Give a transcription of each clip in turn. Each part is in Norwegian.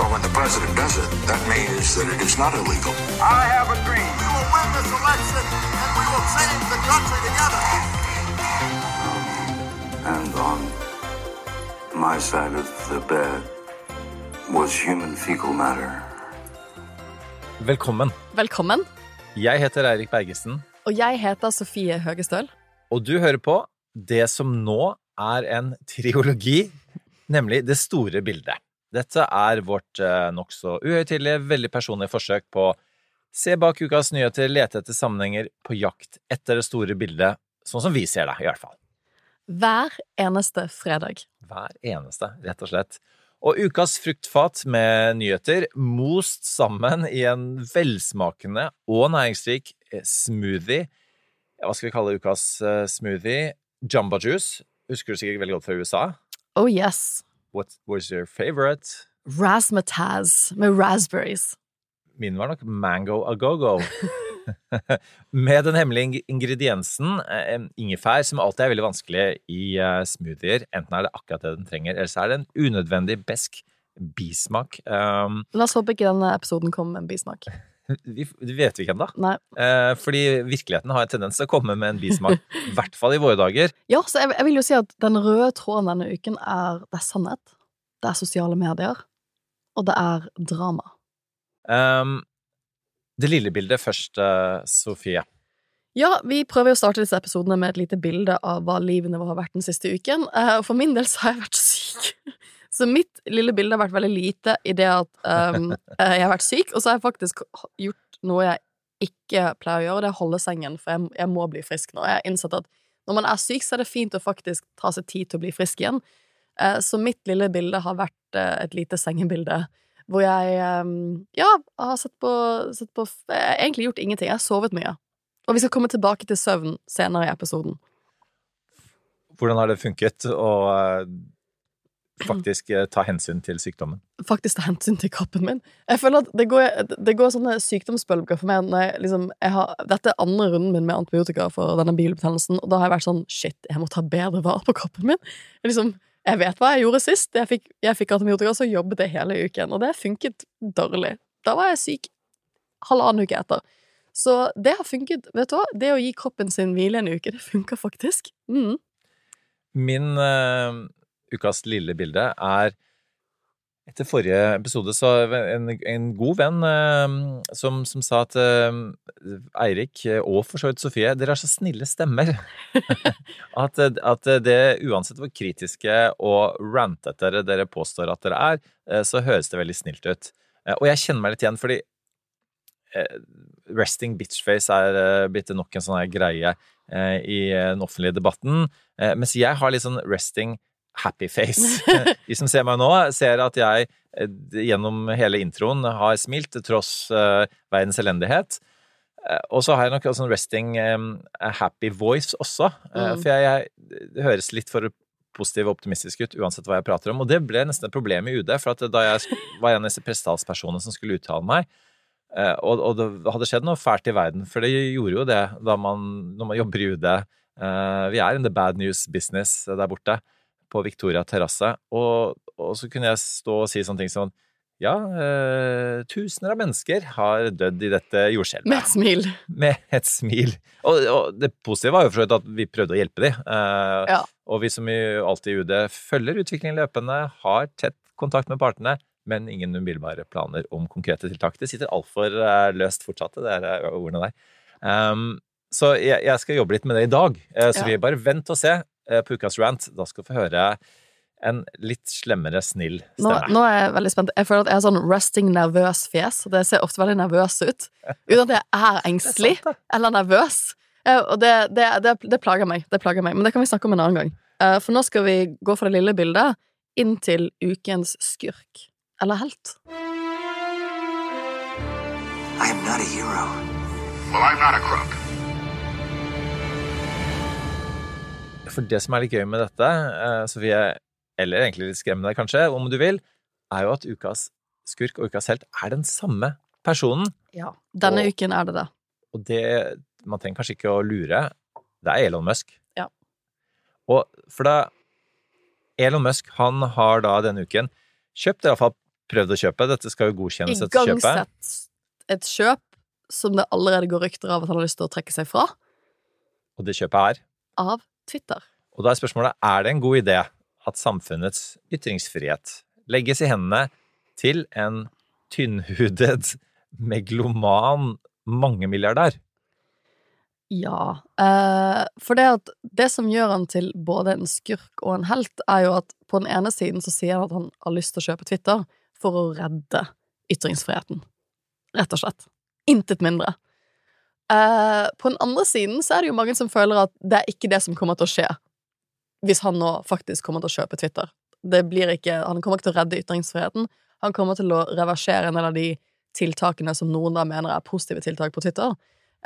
But when the president does it, that means that it is not illegal. I have a dream. We will win this election and we will save the country together. And on my side of the bed was human fecal matter. Velkommen. Velkommen. Jeg heter Eirik Bergesen, Og jeg heter Sofie Høgestøl. og du hører på det som nå er en triologi, nemlig Det store bildet. Dette er vårt eh, nokså uhøytidelige, veldig personlige forsøk på å se bak ukas nyheter, lete etter sammenhenger, på jakt etter det store bildet, sånn som vi ser det, i hvert fall. Hver eneste fredag. Hver eneste, rett og slett. Og ukas fruktfat med nyheter most sammen i en velsmakende og næringsrik eh, smoothie. Hva skal vi kalle ukas eh, smoothie? Jumba juice. Husker du sikkert veldig godt fra USA. Oh yes. What was your favorite? Razzmatazz med raspberries. Min var nok mango agogo. Med den hemmelige ingrediensen eh, ingefær, som alltid er veldig vanskelig i eh, smoothier. Enten er det akkurat det den trenger, eller så er det en unødvendig besk bismak. Um, La oss håpe ikke denne episoden kommer med en bismak. Vi, det vet vi ikke ennå. Eh, fordi virkeligheten har en tendens til å komme med en bismak. I hvert fall i våre dager. Ja, så jeg, jeg vil jo si at den røde tråden denne uken er det er sannhet. Det er sosiale medier. Og det er drama. Um, det lille bildet først, eh, Sofie. Ja, vi prøver jo å starte disse episodene med et lite bilde av hva livene våre har vært den siste uken. Eh, Og for min del så har jeg vært syk. Så mitt lille bilde har vært veldig lite i det at um, jeg har vært syk, og så har jeg faktisk gjort noe jeg ikke pleier å gjøre, det er å holde sengen, for jeg, jeg må bli frisk nå. Jeg har innsett at når man er syk, så er det fint å faktisk ta seg tid til å bli frisk igjen. Uh, Så mitt lille bilde har vært uh, et lite sengebilde, hvor jeg um, ja, har sett på, sett på Jeg har egentlig gjort ingenting. Jeg har sovet mye. Og vi skal komme tilbake til søvn senere i episoden. Hvordan har det funket å faktisk eh, ta hensyn til sykdommen? Faktisk ta hensyn til kroppen min. Jeg føler at det går, det går sånne sykdomsbølger for meg når jeg liksom jeg har, Dette er andre runden min med antibiotika for denne bilbetennelsen, og da har jeg vært sånn shit, jeg må ta bedre vare på kroppen min. Jeg Liksom, jeg vet hva jeg gjorde sist. Jeg fikk, jeg fikk antibiotika, så jobbet jeg hele uken, og det funket dårlig. Da var jeg syk halvannen uke etter. Så det har funket. Vet du hva? Det å gi kroppen sin hvile en uke, det funker faktisk. Mm. Min eh, ukas lille bilde er etter forrige episode så en, en god venn eh, som, som sa at eh, Eirik og for så vidt Sofie, dere har så snille stemmer. at, at det uansett hvor kritiske og rantete dere dere påstår at dere er, eh, så høres det veldig snilt ut. Eh, og jeg kjenner meg litt igjen, fordi eh, resting bitchface er eh, blitt nok en sånn greie i den offentlige debatten, mens jeg har litt sånn resting happy face. De som ser meg nå, ser at jeg eh, gjennom hele introen har smilt til tross eh, verdens elendighet. Eh, Og så har jeg nok en sånn resting happy voice også, Mm. for jeg, jeg høres litt for positiv og optimistisk ut uansett hva jeg prater om. Og det ble nesten et problem i UD, for at da jeg var en av disse prestalspersonene som skulle uttale meg, og, og det hadde skjedd noe fælt i verden, for det gjorde jo det da man, når man jobber i UD. Vi er in the bad news business der borte på Victoria terrasse, og, og så kunne jeg stå og si sånne ting som ja, eh, tusener av mennesker har dødd i dette jordskjelvet Med et smil. med et smil. Og, og det positive var jo for så vidt at vi prøvde å hjelpe dem. Eh, Ja. Og vi som alltid i UD følger utviklingen løpende, har tett kontakt med partene, men ingen umiddelbare planer om konkrete tiltak. Det sitter altfor uh, løst fortsatt, det der eh, ordene der. Um, så jeg, jeg skal jobbe litt med det i dag. Eh, så Ja. vi bare vent og se eh, på ukas rant. Da skal du få høre en litt slemmere, snill stemme. nå er jeg veldig spent. Jeg føler at jeg har sånn resting nervøs fjes, det ser ofte veldig nervøs ut. Uten at jeg er engstelig eller nervøs. Eh, Og det, det, det, det plager meg. Det plager meg. Men det kan vi snakke om en annen gang. Eh, For nå skal vi gå fra det lille bildet inn til ukens skurk. Eller helt. I am not a hero. Well, I'm not a crook. For det som er litt gøy med dette, eh, Sofie, eller egentlig litt skremmende kanskje, om du vil, er jo at ukas skurk og ukas helt er den samme personen. Ja. Denne Og- uken er det det. Og det Man trenger kanskje ikke å lure. Det er Elon Musk. Ja. Og for da Elon Musk, han har da denne uken kjøpt, iallfall prøvd å kjøpe, dette skal jo godkjennes dette kjøpet. Igangsett et kjøp som det allerede går rykter av at han har lyst til å trekke seg fra, Og det kjøpet er av Twitter. Og da er spørsmålet er det en god idé at samfunnets ytringsfrihet legges i hendene til en tynnhudet megloman mangemilliardær? Ja. Eh, for det at det som gjør han til både en skurk og en helt, er jo at på den ene siden så sier han at han har lyst til å kjøpe Twitter for å redde ytringsfriheten. Rett og slett. Intet mindre. Eh, på den andre siden så er det jo mange som føler at det er ikke det som kommer til å skje hvis han nå faktisk kommer til å kjøpe Twitter. Det blir ikke, han kommer ikke til å redde ytringsfriheten. Han kommer til å reversere en del av de tiltakene som noen da mener er positive tiltak på Twitter,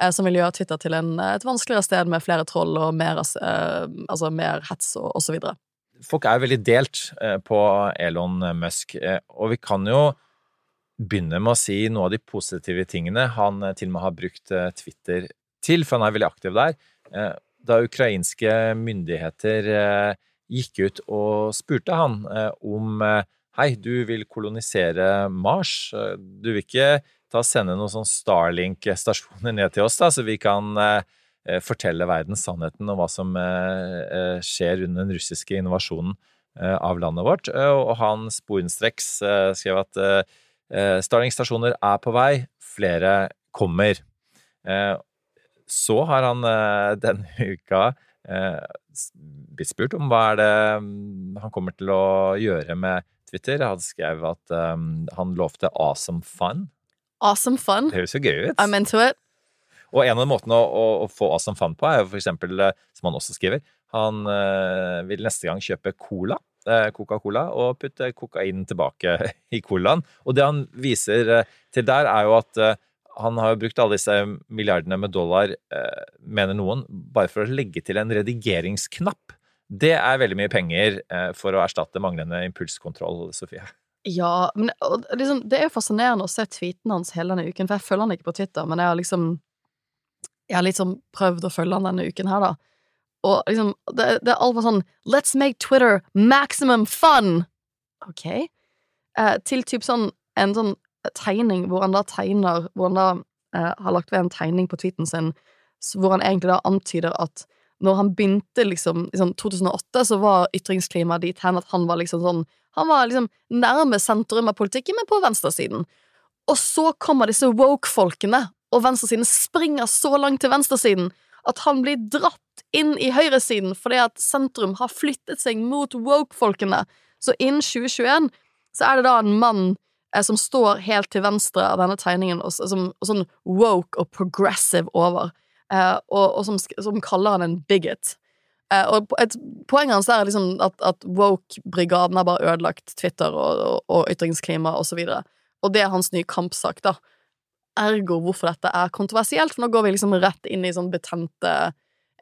eh, som vil gjøre Twitter til en, et vanskeligere sted med flere troll og mer, eh, altså mer hets og, og så videre. Folk er veldig delt eh, på Elon Musk, eh, og vi kan jo begynne med å si noe av de positive tingene han eh, til og med har brukt eh, Twitter til, for han er veldig aktiv der. Eh, Da ukrainske myndigheter gikk ut og spurte han om Hei, du vil kolonisere Mars. Du vil ikke ta sende noen sånn Starlink-stasjoner ned til oss, da, så vi kan fortelle verden sannheten om hva som skjer under den russiske invasjonen av landet vårt. Og han sporenstreks skrev at eh, Starlink-stasjoner er på vei, flere kommer. Eh, Så har han eh, denne uka blitt spurt om hva er det mm, han kommer til å gjøre med Twitter. Han skrev at han lovte awesome fun. Awesome fun. Det høres jo gøy ut. I'm into it. Og en av måtene å, å, å få awesome fun på er jo for eksempel, som han også skriver, han vil neste gang kjøpe cola, Coca-Cola, og putte kokain tilbake i colaen. Og det han viser eh, til der, er jo at eh, han har jo brukt alle disse milliardene med dollar, eh, mener noen, bare for å legge til en redigeringsknapp. Det er veldig mye penger for å erstatte manglende impulskontroll, Sofie. Ja, men liksom, det er jo fascinerende å se tweetene hans hele denne uken, for jeg følger han ikke på Twitter, men jeg har liksom Jeg har liksom prøvd å følge han denne uken her, da. Og liksom, det, det er alt fra sånn Let's make Twitter maximum fun! Ok. Eh, til typ sånn en sånn tegning hvor han da tegner Hvor han da eh, har lagt ved en tegning på tweeten sin hvor han egentlig da antyder at når han begynte liksom i sånn 2008, så var ytringsklimaet dit hen at han var liksom sånn Han var liksom nærme sentrum av politikken, men på venstresiden. Og så kommer disse woke-folkene, og venstresiden springer så langt til venstresiden at han blir dratt inn i høyresiden fordi at sentrum har flyttet seg mot woke-folkene. Så innen 2021 så er det da en mann eh, som står helt til venstre av denne tegningen, og, som, og sånn woke og progressive over, eh, og, og som, som kaller han en bigot. Eh, og et poeng hans er liksom at, at woke-brigaden har bare ødelagt Twitter og, og, og ytringsklima og så. Og det er hans nye kampsak, da. Ergo hvorfor dette er kontroversielt, for nå går vi liksom rett inn i sånn betente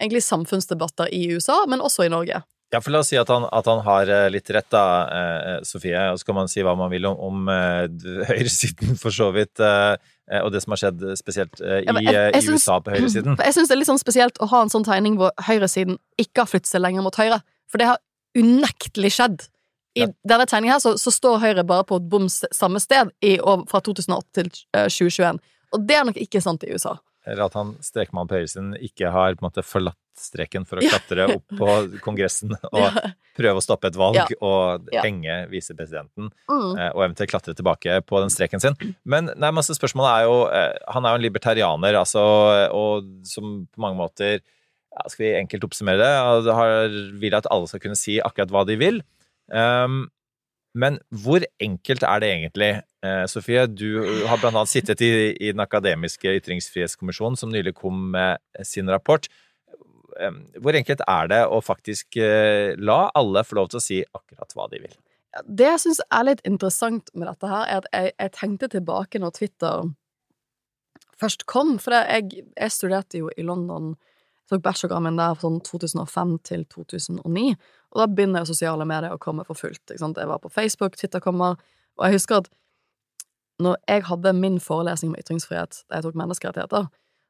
egentlig samfunnsdebatter i USA, men også i Norge. Ja, for La oss si at han, at han har eh, litt rett, da, eh, Sofie. Og så kan man si hva man vil om, om eh, høyresiden, for så vidt. eh, eh, og det som har skjedd spesielt eh, Ja, i, jeg- eh, jeg i synes, USA på høyresiden. Jeg syns det er litt sånn spesielt å ha en sånn tegning hvor høyresiden ikke har flyttet seg lenger mot høyre, for det har unektelig skjedd. I denne tegningen her så, så står Høyre bare på et bom samme sted i, fra 2008 til eh, 2021. Og det er nok ikke sant i USA. Eller at han strekmann på høyresiden ikke har på en måte forlatt streken for å klatre opp på Kongressen og prøve å stoppe et valg Ja. og henge visepresidenten. Mm. eh, Og eventuelt klatre tilbake på den streken sin. Men nei, masse spørsmål er jo eh, Han er jo en libertarianer, altså, og som på mange måter ja, Skal vi enkelt oppsummere det? altså, Har, vil at alle skal kunne si akkurat hva de vil. Um, men hvor enkelt er det egentlig? Eh, Sofie, du har annet sittet i, i den akademiske ytringsfrihetskommisjonen som nylig kom med sin rapport. Hvor enkelt er det å faktisk eh, la alle få lov til å si akkurat hva de vil? Det jeg syns er litt interessant med dette her, er at jeg, jeg tenkte tilbake når Twitter først kom. For jeg, jeg studerte jo i London, jeg tok bachelorgraden min der fra sånn 2005 til 2009, og da begynner jo sosiale medier å komme for fullt. Jeg var på Facebook, Twitter kommer, og jeg husker at når jeg hadde min forelesning om ytringsfrihet da jeg tok menneskerettigheter,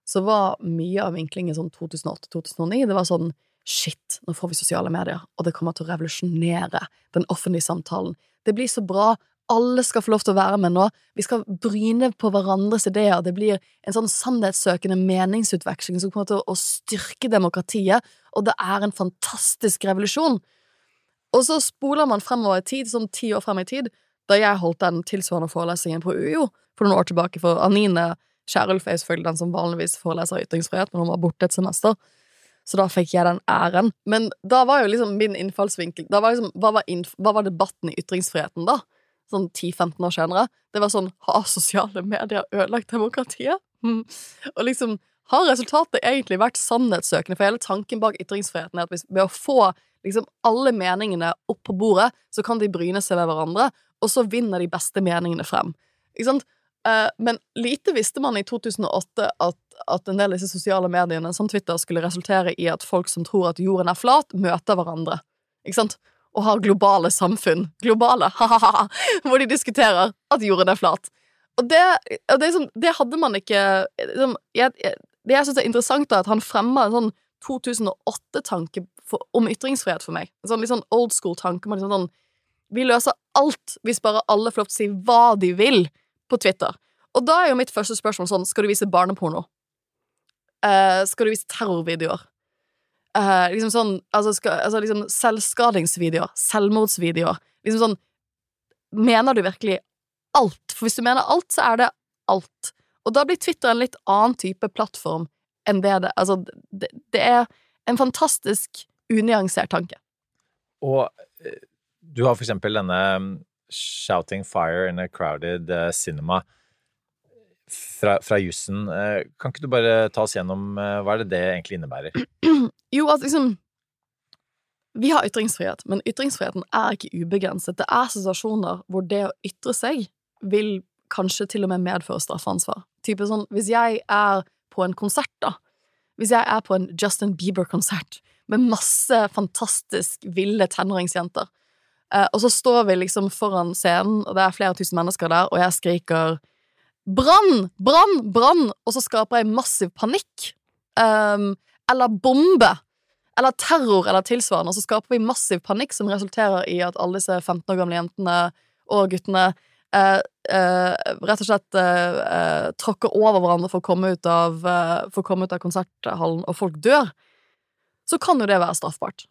så var mye av vinklingen sånn 2008-2009 Det var sånn Shit, nå får vi sosiale medier, og det kommer til å revolusjonere den offentlige samtalen. Det blir så bra. Alle skal få lov til å være med nå. Vi skal bryne på hverandres ideer. Det blir en sånn sannhetssøkende meningsutveksling som kommer til å styrke demokratiet, og det er en fantastisk revolusjon. Og så spoler man fremover i tid, sånn ti år frem i tid, da jeg holdt den tilsvarende forelesningen på UiO for noen år tilbake, for Anine Kierulf er selvfølgelig den som vanligvis foreleser ytringsfrihet, men hun var borte et semester, så da fikk jeg den æren. Men da var jo liksom min innfallsvinkel da var liksom, hva, var hva var debatten i ytringsfriheten da? Sånn 10-15 år senere. Det var sånn Har sosiale medier ødelagt demokratiet? Og liksom har resultatet egentlig vært sannhetssøkende? For hele tanken bak ytringsfriheten er at hvis, ved å få liksom alle meningene opp på bordet, så kan de bryne seg ved hverandre, og så vinner de beste meningene frem. Ikke sant? Eh, men lite visste man i 2008 at, at, en del av disse sosiale mediene, som Twitter, skulle resultere i at folk som tror at jorden er flat, møter hverandre. Ikke sant? Og har globale samfunn. Globale, ha-ha-ha! Hvor de diskuterer at jorden er flat. Og det, og det, sånn, det hadde man ikke liksom, jeg, jeg, Det jeg syns er interessant, er at han fremma en sånn 2008-tanke om ytringsfrihet for meg. En sånn litt sånn old school-tanke. Liksom sånn, vi løser alt hvis bare alle får lov til å si hva de vil på Twitter. Og da er jo mitt første spørsmål sånn Skal du vise barneporno? Uh, skal du vise terrorvideoer? Uh, liksom sånn altså, skal, altså liksom Selvskadingsvideoer. Selvmordsvideoer. Liksom sånn Mener du virkelig alt? For hvis du mener alt, så er det alt. Og da blir Twitter en litt annen type plattform enn det det Altså, det, det er en fantastisk unyansert tanke. Og eh, du har for eksempel denne Shouting Fire in a Crowded uh, Cinema fra, fra jussen. Kan ikke du bare ta oss gjennom hva er det det egentlig innebærer? Jo, altså liksom Vi har ytringsfrihet, men ytringsfriheten er ikke ubegrenset. Det er situasjoner hvor det å ytre seg vil kanskje til og med medføre straffansvar. Type sånn, Hvis jeg er på en konsert, da. Hvis jeg er på en Justin Bieber-konsert med masse fantastisk ville tenåringsjenter, Eh, og så står vi liksom foran scenen, og det er flere tusen mennesker der, og jeg skriker brann, brann, brann, og så skaper jeg massiv panikk. Um, eller bombe. Eller terror eller tilsvarende. Og så skaper vi massiv panikk som resulterer i at alle disse 15 år gamle jentene og guttene eh, eh, rett og slett eh, tråkker over hverandre for å komme ut av, for å komme ut av konserthallen, og folk dør. Så kan jo det være straffbart.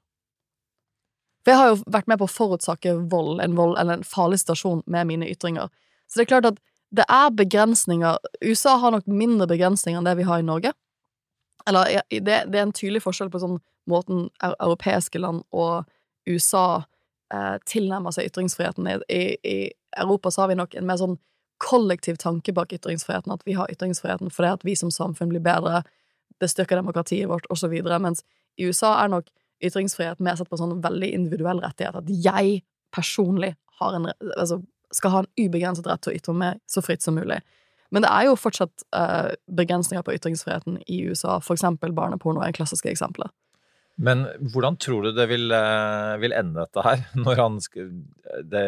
For jeg har jo vært med på å forutsake vold, en vold eller en farlig situasjon med mine ytringer. Så det er klart at det er begrensninger. USA har nok mindre begrensninger enn det vi har i Norge. Eller det, det er en tydelig forskjell på sånn måten europeiske land og USA eh, tilnærmer seg ytringsfriheten. I, i, I, Europa så har vi nok en mer sånn kollektiv tanke bak ytringsfriheten, at vi har ytringsfriheten fordi at vi som samfunn blir bedre, det styrker demokratiet vårt, osv., mens i USA er nok ytringsfrihet mer sett på sånn veldig individuell rettighet. At jeg personlig en, altså, skal ha en ubegrenset rett til å ytre meg så fritt som mulig. Men det er jo fortsatt uh, begrensninger på ytringsfriheten i USA. Eksempel barneporno er klassiske eksempler. Men hvordan tror du det vil, uh, vil ende dette her? Når han Det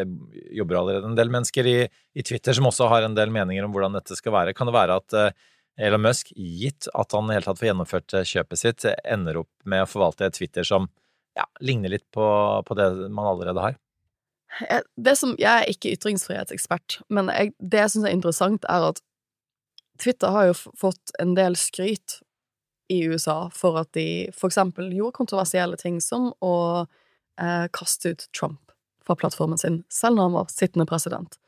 jobber allerede en del mennesker i, i, Twitter som også har en del meninger om hvordan dette skal være. Kan det være at uh, Elon Musk, gitt at han helt tatt får gjennomført eh, kjøpet sitt, ender opp med å forvalte et Twitter som ja, ligner litt på, på, det man allerede har? Det som, jeg er ikke ytringsfrihetsekspert, men jeg, det jeg syns er interessant, er at Twitter har jo fått en del skryt i USA for at de for eksempel gjorde kontroversielle ting som å eh, kaste ut Trump fra plattformen sin, selv når han var sittende president.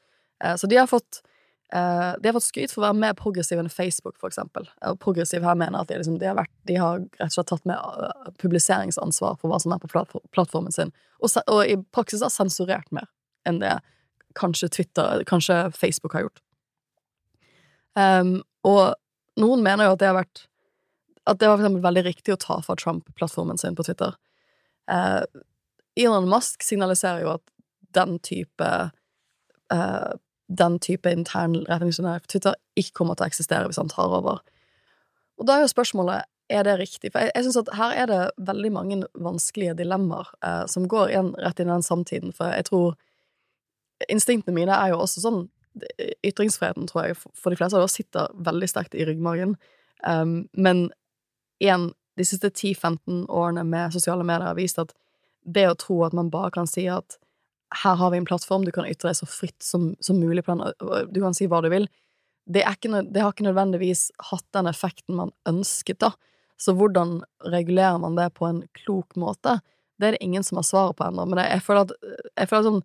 Eh, så de har fått eh, de har fått skryt for å være mer progressive enn Facebook, for eksempel. Og progressiv her mener at de, liksom, de, har vært, de, har rett og slett tatt med uh, publiseringsansvar for hva som er på plattformen sin, og, og, i praksis har sensurert mer enn det kanskje Twitter, kanskje Facebook har gjort. Um, og noen mener jo at det har vært At det var for eksempel veldig riktig å ta fra Trump-plattformen sin på Twitter. Uh, Elon Musk signaliserer jo at den type den type intern retningslinjer for Twitter ikke kommer til å eksistere hvis han tar over. Og da er jo spørsmålet er det riktig? For jeg, jeg synes at her er det veldig mange vanskelige dilemmaer eh, som går igjen rett inn i den samtiden. For jeg tror instinktene mine er jo også sånn Ytringsfriheten, tror jeg, for de fleste av oss sitter veldig sterkt i ryggmargen. Um, men igjen, de siste 10-15 årene med sosiale medier har vist at det å tro at man bare kan si at her har vi en plattform, du kan ytre deg så fritt som, som mulig du kan si hva du vil, det, ikke, det, har ikke nødvendigvis hatt den effekten man ønsket, da. Så hvordan regulerer man det på en klok måte? Det er det ingen som har svaret på ennå, men jeg, føler at, jeg føler at sånn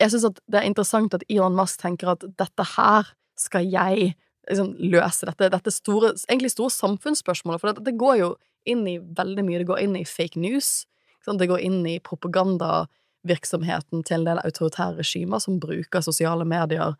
Jeg syns det er interessant at Elon Musk tenker at dette her skal jeg liksom løse, dette, dette store, egentlig store samfunnsspørsmålet, for det, det går jo inn i veldig mye. Det går inn i fake news. Det går inn i propagandavirksomheten til en del autoritære regimer som bruker sosiale medier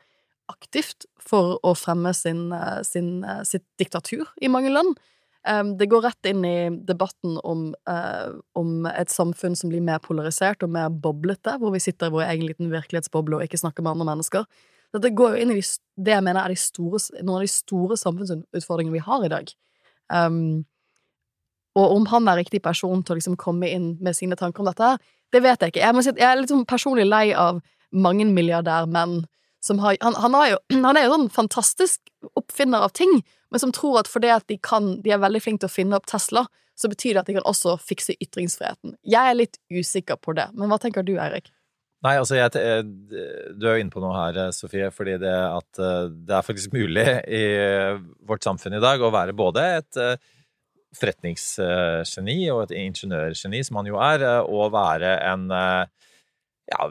aktivt for å fremme sin, eh, sin, eh, sitt diktatur i mange land. Det går rett inn i debatten om, uh, om, et samfunn som blir mer polarisert og mer boblete, hvor vi sitter i vår egen liten virkelighetsboble og ikke snakker med andre mennesker. Dette går jo inn i de, det jeg mener er store, noen av de store samfunnsutfordringene vi har i dag. Um, og om han er riktig person til å liksom komme inn med sine tanker om dette, det vet jeg ikke. Jeg, si jeg er litt sånn personlig lei av mange milliardærmenn som har han, han, jo, han, er jo sånn fantastisk oppfinner av ting, men som tror at fordi at de De er veldig flinke til å finne opp Tesla, så betyr det at de kan også fikse ytringsfriheten. Jeg er litt usikker på det, men hva tenker du, Eirik? Nei, altså jeg, Du er jo inne på noe her, Sofie. fordi det at eh, det er faktisk mulig i vårt samfunn i dag å være både et eh, forretningsgeni og et ingeniørgeni, som han jo er, og eh, være en eh, ja,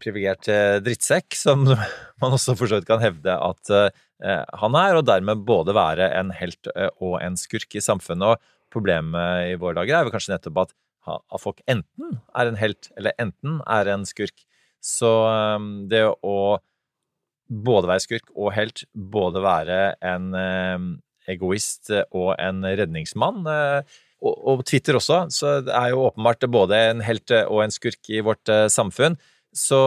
privilegert eh, drittsekk, som man også for så vidt kan hevde at han er, og dermed både være en helt og en skurk i samfunnet. Og problemet i våre dager er vel kanskje nettopp at, at folk enten er en helt eller enten er en skurk. Så det å både være skurk og helt, både være en egoist eh, og en redningsmann. Eh, og, Twitter også, så det er jo åpenbart både en helt eh, og en skurk i vårt samfunn. Så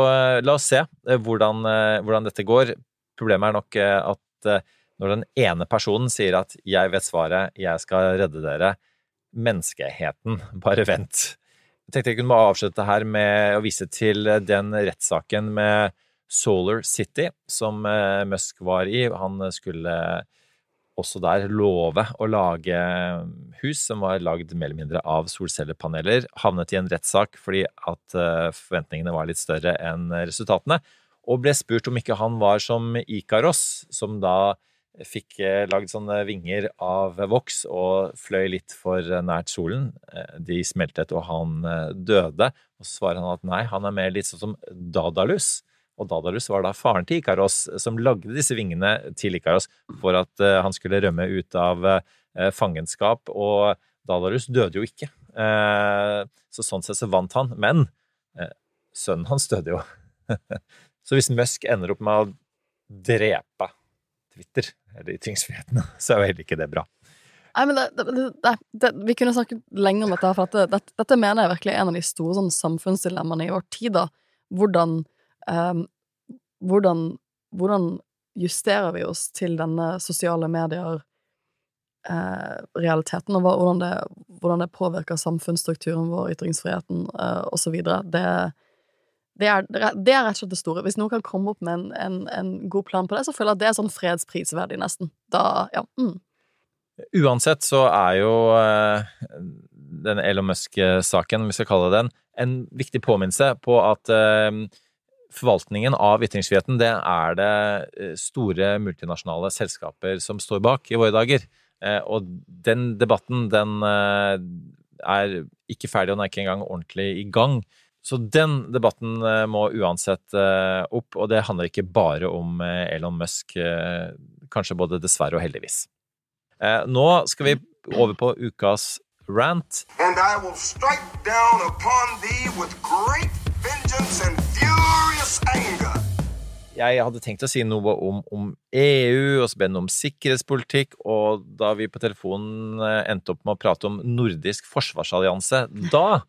la oss se hvordan, hvordan dette går. Problemet er nok at når den ene personen sier at 'jeg vet svaret, jeg skal redde dere', menneskeheten, bare vent. Jeg tenkte jeg kunne avslutte her med å vise til den rettssaken med Solar City som Musk var i. Han skulle også der love å lage hus som var lagd mer eller mindre av solcellepaneler, havnet i en rettssak fordi at eh, forventningene var litt større enn resultatene, og ble spurt om ikke han var som Ikaros, som da fikk eh, lagd sånne vinger av voks og fløy litt for nært solen. Eh, de smeltet, og han døde. Og så svarer han at nei, han er mer litt sånn som Dadalus og Dadalus var da faren til Ikaros, som lagde disse vingene til Ikaros for at han skulle rømme ut av fangenskap. Og Dadalus døde jo ikke. Så sånn sett så vant han. Men sønnen hans døde jo. så hvis Musk ender opp med å drepe Twitter, eller ytringsfriheten, så er jo heller ikke det bra. Nei, men det, det, det, Vi kunne snakket lenge om dette, for dette, dette, mener jeg virkelig er en av de store sånn, samfunnsdilemmaene i vår tid. da. Hvordan eh, hvordan, hvordan, justerer vi oss til denne sosiale medier-realiteten, eh, og hvordan det, hvordan det, påvirker samfunnsstrukturen vår, ytringsfriheten eh, osv. Det, det, er, det er rett og slett det store. Hvis noen kan komme opp med en, en, en god plan på det, så føler jeg at det er sånn fredsprisverdig, nesten. Da, ja. Mm. Uansett så er jo uh, denne Elon Musk-saken, om vi skal kalle det den, en viktig påminnelse på at uh, forvaltningen av ytringsfriheten, det er det eh, store multinasjonale selskaper som står bak i våre dager. Eh, og den debatten, den eh, er ikke ferdig, og den er ikke engang ordentlig i gang. Så den debatten må uansett opp, og det handler ikke bare om Elon Musk, kanskje både dessverre og heldigvis. Nå skal vi over på ukas rant. And I will strike down upon thee with great vengeance and jeg hadde tenkt å si noe om, om EU, og så ble det noe om sikkerhetspolitikk, og da vi på telefonen eh, endte opp med å prate om nordisk forsvarsallianse, da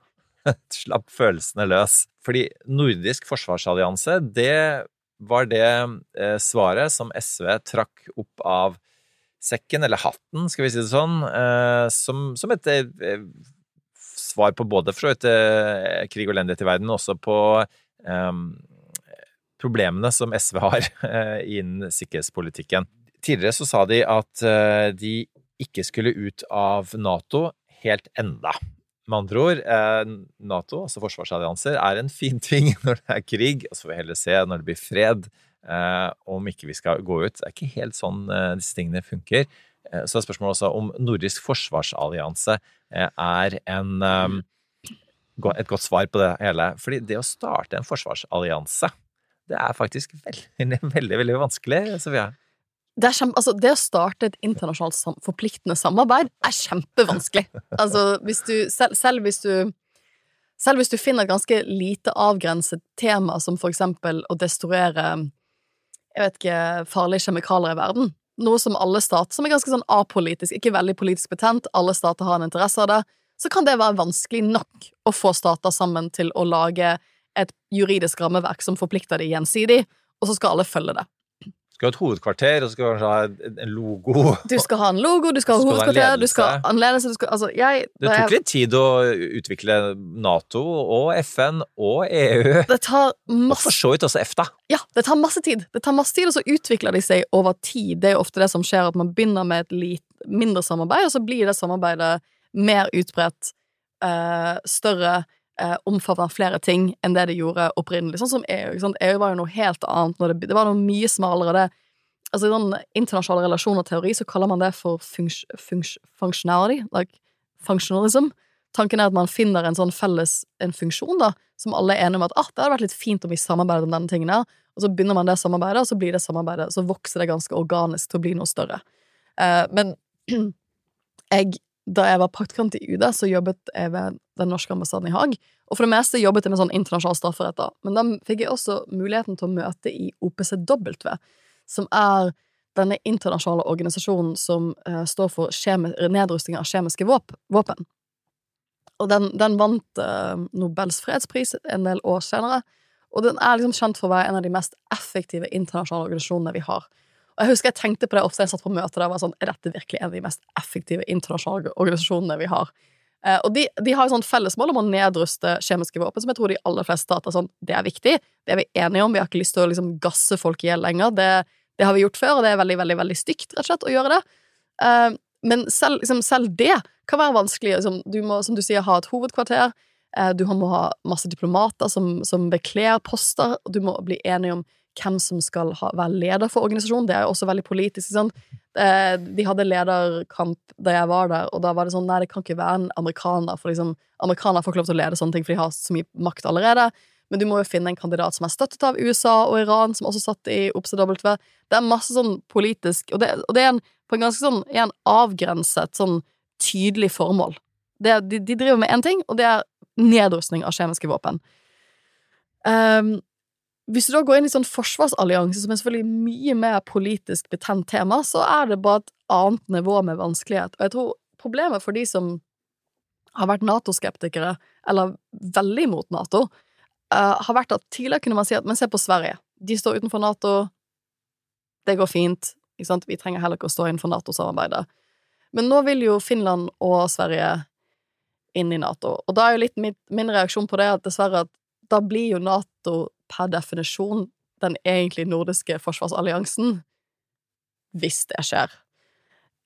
slapp følelsene løs. Fordi nordisk forsvarsallianse, det var det eh, svaret som SV trakk opp av sekken, eller hatten, skal vi si det sånn, eh, som, som et eh, svar på både for så vidt krig og elendighet i verden, og også på eh, problemene som SV har innen sikkerhetspolitikken. Tidligere så sa de at de ikke skulle ut av Nato helt enda. Med andre ord, eh, Nato, altså forsvarsallianser, er en fin ting når det er krig, og så får vi heller se når det blir fred, eh, om ikke vi skal gå ut. Det er ikke helt sånn eh, disse tingene funker. Så er spørsmålet også om nordisk forsvarsallianse er en, eh, et godt svar på det hele. Fordi det å starte en forsvarsallianse, det er faktisk veldig, veldig, veldig vanskelig, Sofia. Det, kjempe, altså, det å starte et internasjonalt sam forpliktende samarbeid er kjempevanskelig. Altså, hvis du, selv, selv, hvis du, selv hvis du finner et ganske lite avgrenset tema, som for eksempel å destruere jeg vet ikke, farlige kjemikalier i verden, noe som alle stater, som er ganske sånn apolitisk, ikke veldig politisk betent, alle stater har en interesse av det, så kan det være vanskelig nok å få stater sammen til å lage et juridisk rammeverk som forplikter de gjensidig, og så skal alle følge det. Skal ha et hovedkvarter, og så skal du ha en- logo. Du skal ha en logo, du skal ha hovedkvarter, du skal ha en ledelse, du skal Altså, jeg Det tok litt tid å utvikle Nato og FN og EU, Det tar og for masse så vidt også EFTA. Ja, det tar masse tid. Det tar masse tid, og så utvikler de seg over tid. Det er jo ofte det som skjer, at man begynner med et litt mindre samarbeid, og så blir det samarbeidet mer utbredt, eh, større, eh, omfavner flere ting enn det det gjorde opprinnelig. Sånn som EU. Ikke sant? EU var jo noe helt annet. Når det, det var noe mye smalere. Det, altså I sånn internasjonale relasjoner og teori så kaller man det for funks, funks, functionality, like functionalism. Tanken er at man finner en sånn felles en funksjon da, som alle er enige om at ah, det hadde vært litt fint om vi samarbeidet om denne tingen her, og så begynner man det samarbeidet, og så blir det samarbeidet, så vokser det ganske organisk til å bli noe større. Eh, men jeg, da jeg var praktikant i UD, så jobbet jeg ved den norske ambassaden i Haag, og for det meste jobbet jeg med sånn internasjonal strafferett da, men da fikk jeg også muligheten til å møte i OPCW, som er denne internasjonale organisasjonen som uh, står for nedrustning av kjemiske våp våpen. Og den, den vant uh, Nobels fredspris en del år senere, og den er liksom kjent for å være en av de mest effektive internasjonale organisasjonene vi har. Og jeg husker jeg tenkte på det ofte jeg satt på møter der, var sånn, er dette virkelig en av de mest effektive internasjonale organisasjonene vi har? Eh, og de, de har et fellesmål om å nedruste kjemiske våpen, som jeg tror de aller fleste stater sånn, det er viktig, det er vi enige om, vi har ikke lyst til å liksom gasse folk i hjel lenger, det, det har vi gjort før, og det er veldig, veldig, veldig stygt, rett og slett, å gjøre det. Eh, men selv, liksom, selv det kan være vanskelig. Liksom, du må, som du sier, ha et hovedkvarter, eh, du må ha masse diplomater som, som bekler poster, og du må bli enig om hvem som skal ha, være leder for organisasjonen. Det er jo også veldig politisk. Sånn. De hadde lederkamp da jeg var der, og da var det sånn Nei, det kan ikke være en amerikaner, for liksom, amerikanere får ikke lov til å lede sånne ting, for de har så mye makt allerede. Men du må jo finne en kandidat som er støttet av USA og Iran, som også satt i OPCW. Det er masse sånn politisk Og det, og det er en, på en ganske sånn en avgrenset, sånn tydelig formål. Det, de, de driver med én ting, og det er nedrustning av kjemiske våpen. Ehm, hvis du da går inn i sånn forsvarsallianse, som er selvfølgelig mye mer politisk betent tema, så er det bare et annet nivå med vanskelighet. Og jeg tror problemet for de som har vært Nato-skeptikere, eller veldig imot Nato, uh, har vært at tidligere kunne man si at men se på Sverige. De står utenfor Nato, det går fint, ikke sant? vi trenger heller ikke å stå innenfor Nato-samarbeidet. Men nå vil jo Finland og Sverige inn i Nato, og da er jo litt min, min reaksjon på det at dessverre at da blir jo Nato per definisjon den egentlig nordiske forsvarsalliansen, hvis det skjer.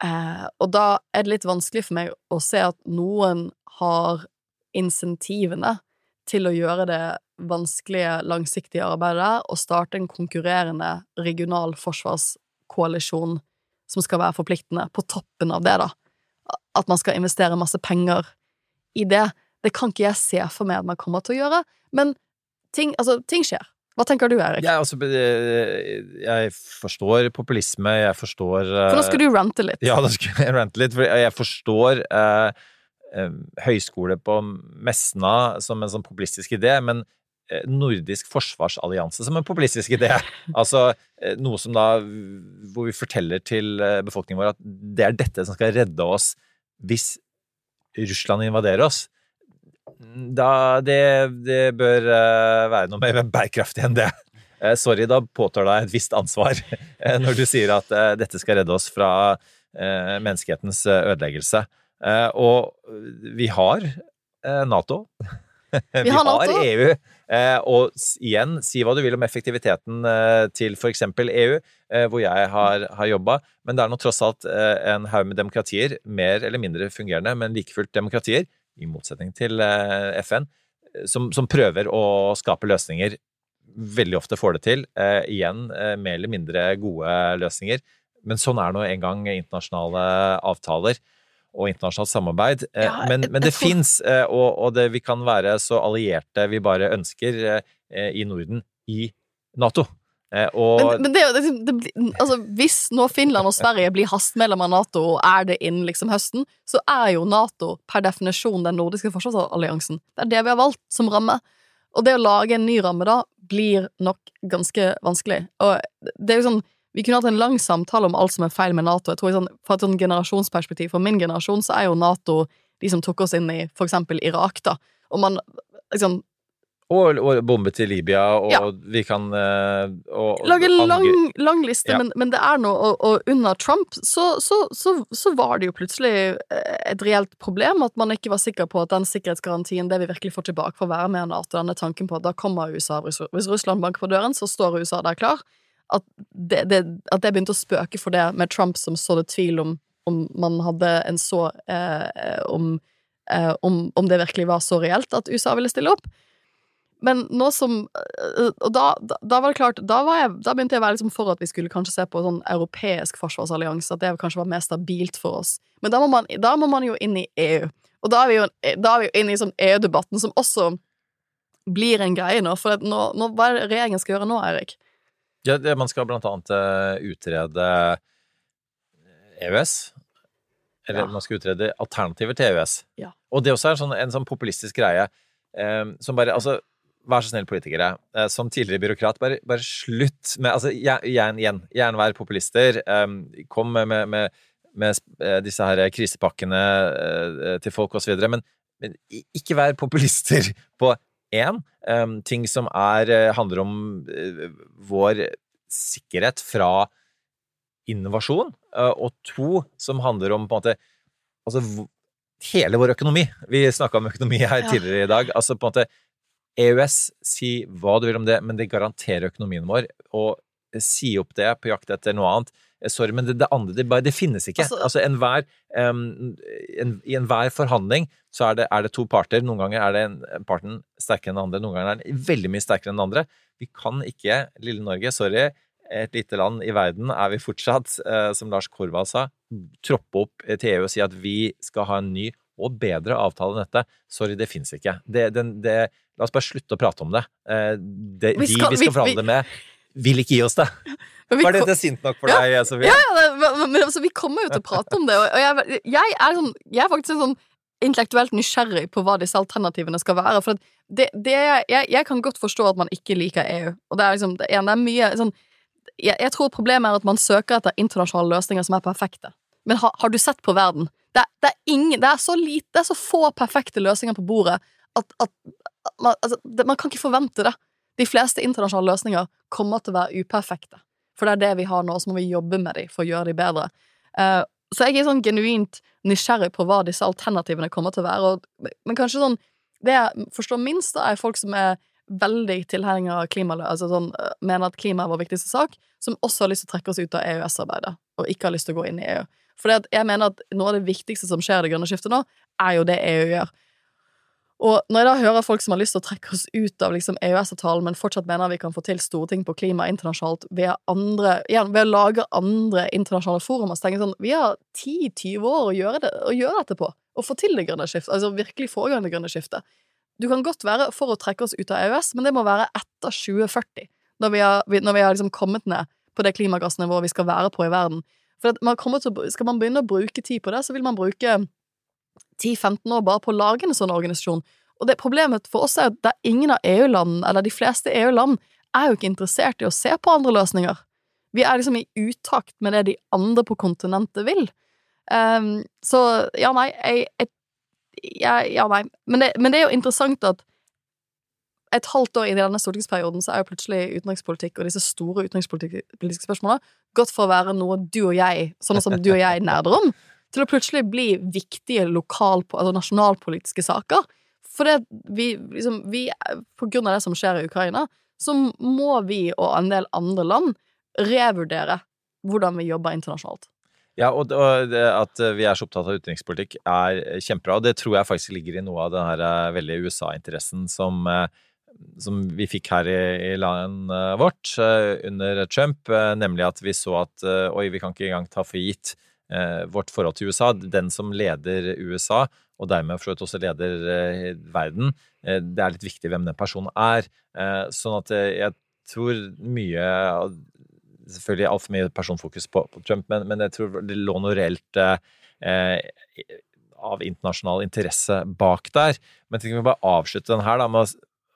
Eh, og da er det litt vanskelig for meg å se at noen har insentivene til å gjøre det vanskelige, langsiktige arbeidet der, og starte en konkurrerende regional forsvarskoalisjon som skal være forpliktende, på toppen av det, da. At man skal investere masse penger i det. Det kan ikke jeg se for meg at man kommer til å gjøre, men ting, altså, ting skjer. Hva tenker du, Erik? Jeg, altså, eh, jeg forstår populisme, jeg forstår eh, For nå skal du rante litt. Ja, da skal jeg rante litt, for jeg forstår eh, eh, høyskole på Mesna som en sånn populistisk idé, men nordisk forsvarsallianse som en populistisk idé. Altså noe som da Hvor vi forteller til befolkningen vår at det er dette som skal redde oss hvis Russland invaderer oss. Da Det, det bør eh, være noe mer bærekraftig enn det. Eh, sorry, da påtar deg et visst ansvar eh, når du sier at dette skal redde oss fra eh, menneskehetens eh, ødeleggelse. Og vi har Nato. vi, har NATO. EU. Og igjen, si hva du vil om effektiviteten til f.eks. EU, hvor jeg har, har jobba, men det er nå tross alt en haug med demokratier, mer eller mindre fungerende, men like fullt demokratier, i motsetning til eh, FN, som, som prøver å skape løsninger. Veldig ofte får det til. Eh, igjen eh, mer eller mindre gode løsninger. Men sånn er nå en gang internasjonale avtaler og internasjonalt samarbeid. Ja, men, men det tror- fins, og, og det, vi kan være så allierte vi bare ønsker i Norden i Nato. Eh, og Men, men det, er jo- det, altså, hvis nå Finland og Sverige blir hastmedlem av Nato og er det innen liksom høsten, så er jo Nato per definisjon den nordiske forsvarsalliansen. Det er det vi har valgt som ramme. Og det å lage en ny ramme da, blir nok ganske vanskelig. Og det er jo sånn vi kunne hatt en lang samtale om alt som er feil med Nato. Jeg tror sånn, Fra et sånn generasjonsperspektiv, for min generasjon, så er jo Nato de som tok oss inn i for eksempel Irak, da. Og man liksom Og, og bombe til Libya, og Ja. vi kan eh, og, Lage en lang, lang liste, Ja. men, men det er noe Og, og under Trump så, så, så, så var det jo plutselig eh, et reelt problem at man ikke var sikker på at den sikkerhetsgarantien, det vi virkelig får tilbake for å være med i Nato, denne tanken på at da kommer USA Hvis hvis Russland banker på døren, så står USA der klar. At det, det, at det begynte å spøke for det med Trump som sådde tvil om om man hadde en så eh, om, eh, om, om det virkelig var så reelt at USA ville stille opp. Men nå som øh, Og da, da, var det klart da, var jeg, da begynte jeg å være liksom for at vi skulle kanskje se på sånn europeisk forsvarsallianse, at det kanskje var mer stabilt for oss. Men da må man, da må man jo inn i EU. Og da er vi jo, da er vi jo inne i sånn EU-debatten, som også blir en greie nå. For nå, nå, hva er det regjeringen skal gjøre nå, Eirik? Ja, det, man skal blant annet eh, utrede EØS. Eller Ja. man skal utrede alternativer til EØS. Ja. Og det også er sånn, en sånn populistisk greie um, som bare Altså, vær så snill, politikere. Eh, som tidligere byråkrat, bare, bare slutt med Altså, igjen, igjen, gjerne vær populister. Eh, kom med, med, med, med eh, disse her krisepakkene eh, til folk, videre. Men, men ikke vær populister på én, ting som er, handler om vår sikkerhet fra innovasjon, og to, som handler om på en måte altså hele vår økonomi. Vi snakka om økonomi her tidligere i dag. Altså på en måte EØS, si hva du vil om det, men det garanterer økonomien vår. Og si opp det på jakt etter noe annet. Eh, Sorry, men det, det andre det, bare, det finnes ikke. Altså- Altså, enhver um, en, I enhver forhandling så er det, er det to parter. Noen ganger er det en parten sterkere enn den andre, noen ganger er den veldig mye sterkere enn den andre. Vi kan ikke, lille Norge, sorry, et lite land i verden er vi fortsatt, uh, som Lars Korvald sa, troppe opp til EU og si at vi skal ha en ny og bedre avtale enn dette. Sorry, det fins ikke. Det, den, det, la oss bare slutte å prate om det. Eh, det Vi de skal- vi vi- skal forhandle med, vil ikke gi oss det. Var dette sint nok for Ja. deg, Sofie? Ja, ja, men, men altså, vi kommer jo til å prate om det, og jeg, jeg, er, sånn, jeg er faktisk sånn intellektuelt nysgjerrig på hva disse alternativene skal være. For det, det, jeg, jeg kan godt forstå at man ikke liker EU, og det er liksom det, det er mye sånn jeg, jeg tror problemet er at man søker etter internasjonale løsninger som er perfekte. Men ha, har du sett på verden? Det, det, er ingen, det, er så lite, det er så få perfekte løsninger på bordet at, at, at man, altså, det, man kan ikke forvente det. De fleste internasjonale løsninger kommer til å være uperfekte. For det er det vi har nå, så må vi jobbe med dem for å gjøre dem bedre. Uh, så jeg er sånn genuint nysgjerrig på hva disse alternativene kommer til å være. Og, men kanskje sånn Det jeg forstår minst, da, er folk som er veldig tilhengere av klima, altså sånn, eh, mener at klima er vår viktigste sak, som også har lyst til å trekke oss ut av EØS-arbeidet, og ikke har lyst til å gå inn i EU. For jeg mener at noe av det viktigste som skjer i det grønne skiftet nå, er jo det EU gjør. Og når jeg da hører folk som har lyst til å trekke oss ut av liksom EØS-avtalen, men fortsatt mener vi kan få til store ting på klima internasjonalt ved, andre, igjen, ved å lage andre internasjonale forumer, så tenker jeg sånn Vi har 10-20 år å gjøre, det, å gjøre dette på, Å få til det grønne skiftet. Altså virkelig få i gang det grønne skiftet. Du kan godt være for å trekke oss ut av EØS, men det må være etter 2040, når vi har, når vi har liksom kommet ned på det klimagassnivået vi skal være på i verden. For man til, skal man begynne å bruke tid på det, så vil man bruke 10-15 år bare på å lage en sånn organisasjon. Og det Problemet for oss er at er ingen av EU-landene, eller de fleste EU-land, er jo ikke interessert i å se på andre løsninger. Vi er liksom i utakt med det de andre på kontinentet vil. Um, så ja, nei, jeg, jeg, jeg Ja, nei. Men det, men det er jo interessant at et halvt år inn i denne stortingsperioden så er jo plutselig utenrikspolitikk og disse store utenrikspolitiske spørsmålene gått for å være noe du og jeg, sånn som du og jeg nerder om, til å plutselig bli viktige lokal, altså nasjonalpolitiske saker. For det vi liksom vi, På grunn av det som skjer i Ukraina, så må vi og en del andre land revurdere hvordan vi jobber internasjonalt. Ja, og, det at vi er så opptatt av utenrikspolitikk er kjempebra. Og det tror jeg faktisk ligger i noe av den her veldige veldig USA-interessen som, eh, som vi fikk her i, i landet vårt eh, under Trump, nemlig at vi så at oi, vi kan ikke engang ta for gitt vårt forhold til USA. Den som leder USA, og dermed for så vidt også leder verden, det er litt viktig hvem den personen er. Sånn at jeg tror mye selvfølgelig altfor mye personfokus på, på Trump, men, men, jeg tror det lå noe reelt eh, av internasjonal interesse bak der. Men jeg tenker vi bare avslutte den her da, med,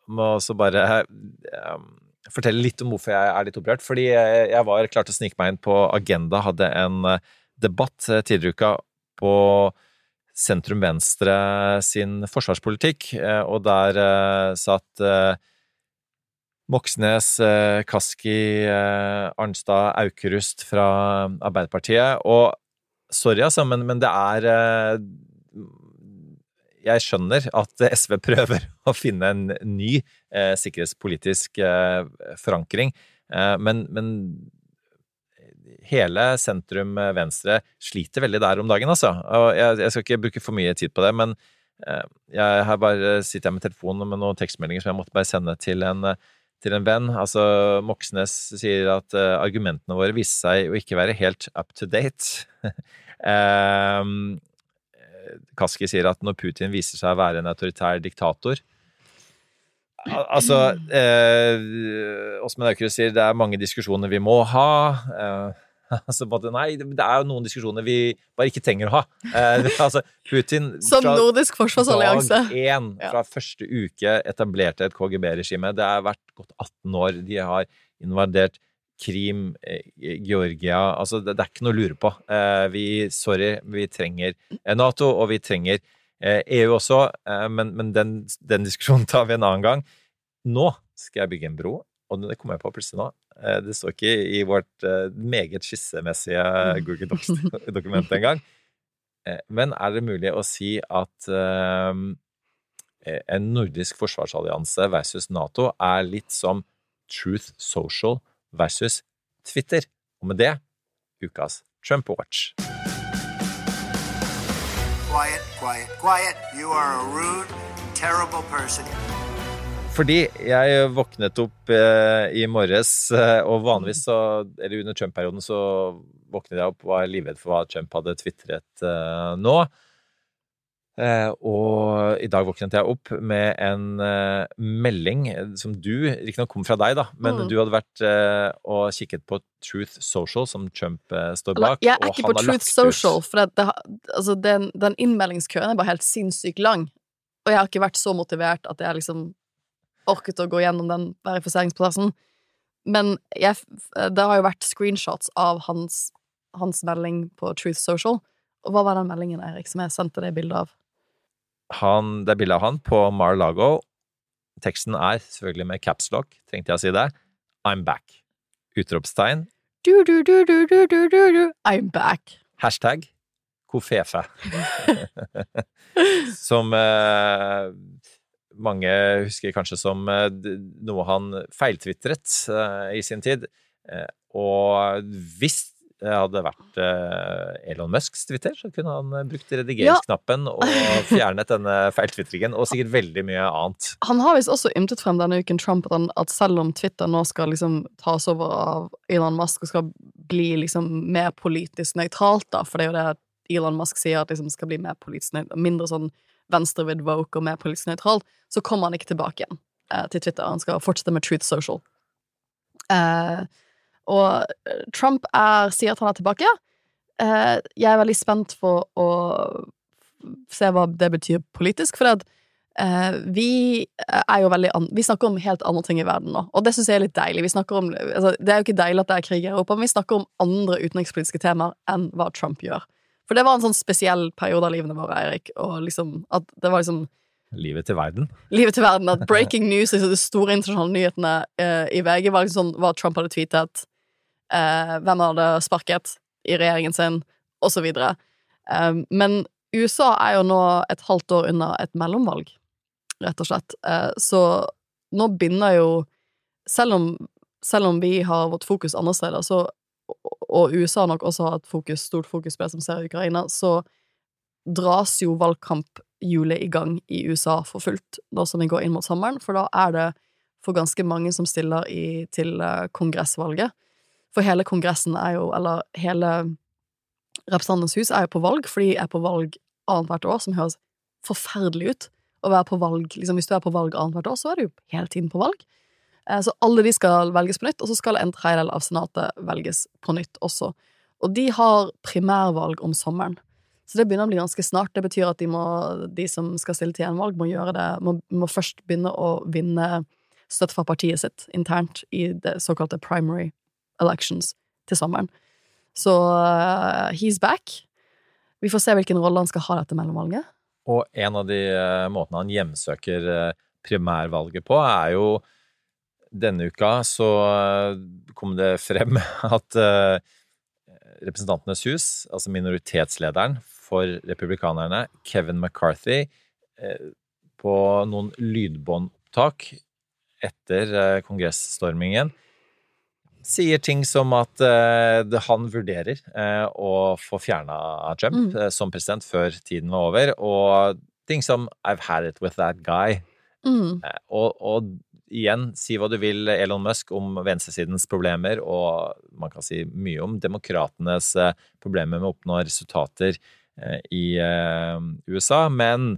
med også bare um, fortelle litt om hvorfor jeg er litt opprørt. Fordi jeg, var var klart å snike meg inn på Agenda, hadde en eh, debatt tidligere i uka på sentrum-venstre sin forsvarspolitikk, og der satt Moxnes, Kaski, Arnstad, Aukrust fra Arbeiderpartiet. Og sorry, altså, men, men det er Jeg skjønner at SV prøver å finne en ny eh, sikkerhetspolitisk eh, forankring, eh, men, men, hele sentrum venstre sliter veldig der om dagen, altså. Jeg, jeg skal ikke bruke for mye tid på det, men jeg har bare sitter jeg med telefonen med noen tekstmeldinger som jeg måtte bare sende til en til en venn. Altså, Moxnes sier at uh, argumentene våre viste seg å ikke være helt up to date. um, Kaski sier at når Putin viser seg å være en autoritær diktator Altså eh, Åsmund Aukrust sier det er mange diskusjoner vi må ha. Eh, Altså, nei, det er jo noen diskusjoner vi bare ikke trenger å ha. Eh, altså, Putin Som nordisk forsvarsallianse. Dag én, fra første uke, etablerte et KGB-regime. Det har vært gått 18 år. De har invadert Krim, eh, Georgia Altså, det, er ikke noe å lure på. Eh, vi, sorry, vi trenger eh, Nato, og vi trenger EU e også, men, men den, den diskusjonen tar vi en annen gang. Nå skal jeg bygge en bro, og det kommer jeg på plutselig nå. Det står ikke i vårt meget skissemessige. Google Docs-dokument engang. Men er det mulig å si at en nordisk forsvarsallianse versus Nato er litt som Truth Social versus Twitter? Og med det ukas Trump Watch. Quiet, quiet, quiet. You are a rude, terrible person. Fordi jeg våknet opp eh, i morges, eh, og vanligvis så Eller under Trump-perioden så våknet jeg opp og var livredd for hva Trump hadde tvitret eh, nå. Eh, og i dag våknet jeg opp med en eh, melding som du Riktignok kom fra deg, da, men mm. du hadde vært eh, og kikket på Truth Social, som Trump står bak. Jeg er ikke på Truth Social, for det, det, altså, den, den innmeldingskøen er bare helt sinnssykt lang. Og jeg har ikke vært så motivert at jeg liksom orket å gå gjennom den verifiseringsprosessen. Men jeg, det har jo vært screenshots av hans, hans, melding på Truth Social. Og hva var den meldingen, Eirik, som jeg sendte deg bilde av? Han, det er bilde av han på Mar-Lago. Teksten er selvfølgelig med capslock, trengte jeg å si det. I'm back. Utropstegn. Du, du, du, du, du, du, du, du. I'm back. Hashtag kofefe. som eh, mange husker kanskje som eh, noe han feiltvitret eh, i sin tid. Eh, og hvis det hadde vært Elon Musks Twitter, så kunne han brukt redigeringsknappen ja. og fjernet denne feiltvitringen, og sikkert veldig mye annet. Han har visst også ymtet frem denne uken, Trump, at selv om Twitter nå skal liksom tas over av Elon Musk og skal bli liksom mer politisk nøytralt, da, for det er jo det Elon Musk sier, at det liksom skal bli mer politisk nøytralt, mindre sånn venstrevidd woke og mer politisk nøytralt, så kommer han ikke tilbake igjen eh, til Twitter. Han skal fortsette med Truth Social. Eh, og eh, Trump er, sier at han er tilbake. Eh, jeg er veldig spent for å se hva det betyr politisk, for Uh, vi er jo veldig Vi snakker om helt andre ting i verden nå, og det syns jeg er litt deilig. Vi om, altså, det er jo ikke deilig at det er krig i Europa, men vi snakker om andre utenrikspolitiske temaer enn hva Trump gjør. For det var en sånn spesiell periode av livene våre, Eirik, og liksom at det var liksom Livet til verden. livet til verden at breaking news, liksom de store internasjonale nyhetene eh, i VG, var liksom sånn hva Trump hadde tweetet, eh, hvem har hadde sparket i regjeringen sin, videre. Eh, men USA er jo nå et halvt år unna et mellomvalg, rett og slett. Eh, så nå begynner jo selv om, selv om vi har vårt fokus andre steder, så, og USA nok også har et fokus, stort fokus på det som skjer i Ukraina, så dras jo valgkamphjulet i gang i USA for fullt nå som vi går inn mot sommeren, for da er det for ganske mange som stiller i, til eh, kongressvalget. For hele kongressen er jo, eller hele Representantenes hus er jo på valg, for de er på valg annethvert år, som høres forferdelig ut. Å være på valg, liksom Hvis du er på valg annethvert år, så er du jo hele tiden på valg. Eh, Så alle de skal velges på nytt, og så skal en tredjedel av senatet velges på nytt også. Og de har primærvalg om sommeren. Så det begynner å bli ganske snart. Det betyr at de, må, de som skal stille til gjenvalg, må gjøre det Må, må først begynne å vinne støtte fra partiet sitt internt i det såkalte primary elections til sommeren. Så uh, he's back. Vi får se hvilken rolle han skal ha dette mellomvalget. Og en av de uh, måtene han hjemsøker uh, primærvalget på, er jo Denne uka så kom det frem at Representantenes hus, altså minoritetslederen for republikanerne, Kevin McCarthy, på noen lydbåndopptak etter kongressstormingen sier ting som at uh, han vurderer uh, å få fjerna Trump Mm. uh, som president før tiden var over, og ting som 'I've had it with that guy'. Mm. Og, og igjen, si hva du vil, Elon Musk, om venstresidens problemer, og man kan si mye om demokratenes problemer med å oppnå resultater i USA, men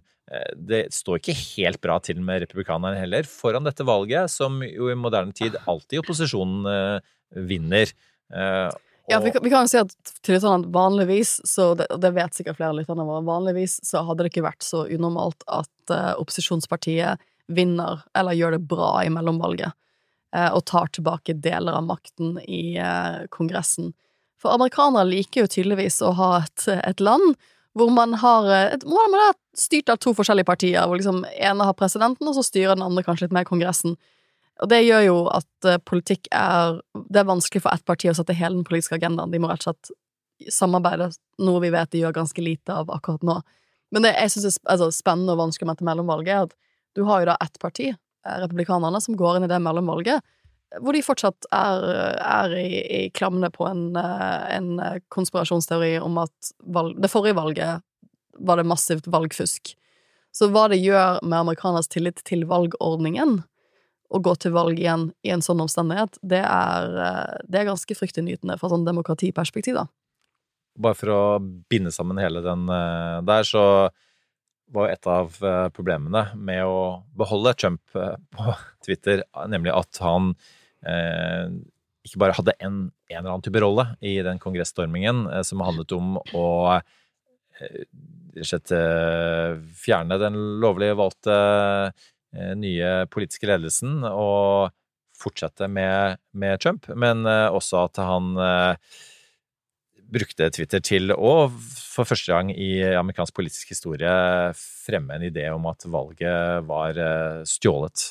det står ikke helt bra til med republikanerne heller, foran dette valget, som jo i moderne tid alltid opposisjonen vinner. Eh, Ja, vi, kan- vi kan jo si at til et sånt vanligvis, så det, det vet sikkert flere av lytterne våre, vanligvis så hadde det ikke vært så unormalt at uh, opposisjonspartiet vinner eller gjør det bra i mellomvalget, uh, og tar tilbake deler av makten i uh, Kongressen. For amerikanere liker jo tydeligvis å ha et, et land hvor man har et, hvor man er styrt av to forskjellige partier, hvor liksom ene har presidenten, og så styrer den andre kanskje litt mer Kongressen. Og det gjør jo at eh, politikk er Det er vanskelig for ett parti å sette hele den politiske agendaen. De må rett og slett samarbeide, noe vi vet de gjør ganske lite av akkurat nå. Men det jeg syns er altså, spennende og vanskelig med dette mellomvalget, er at du har jo da ett parti, eh, republikanerne, som går inn i det mellomvalget, hvor de fortsatt er, er i, i klammene på en, eh, en konspirasjonsteori om at valg, det forrige valget var det massivt valgfusk. Så hva det gjør med amerikaners tillit til valgordningen, å gå til valg igjen i en sånn omstendighet, det er, eh, det er ganske fryktinngytende fra sånn demokratiperspektiv, da. bare for å binde sammen hele den eh, der, så var jo et av eh, problemene med å beholde Trump på Twitter, nemlig at han eh, ikke bare hadde en, en eller annen type rolle i den kongressstormingen eh, som handlet om å eh, fjerne den lovlig valgte nye politiske ledelsen og fortsette med, med Trump, men eh, også at han eh, brukte Twitter til å for første gang i amerikansk politisk historie fremme en idé om at valget var eh, stjålet.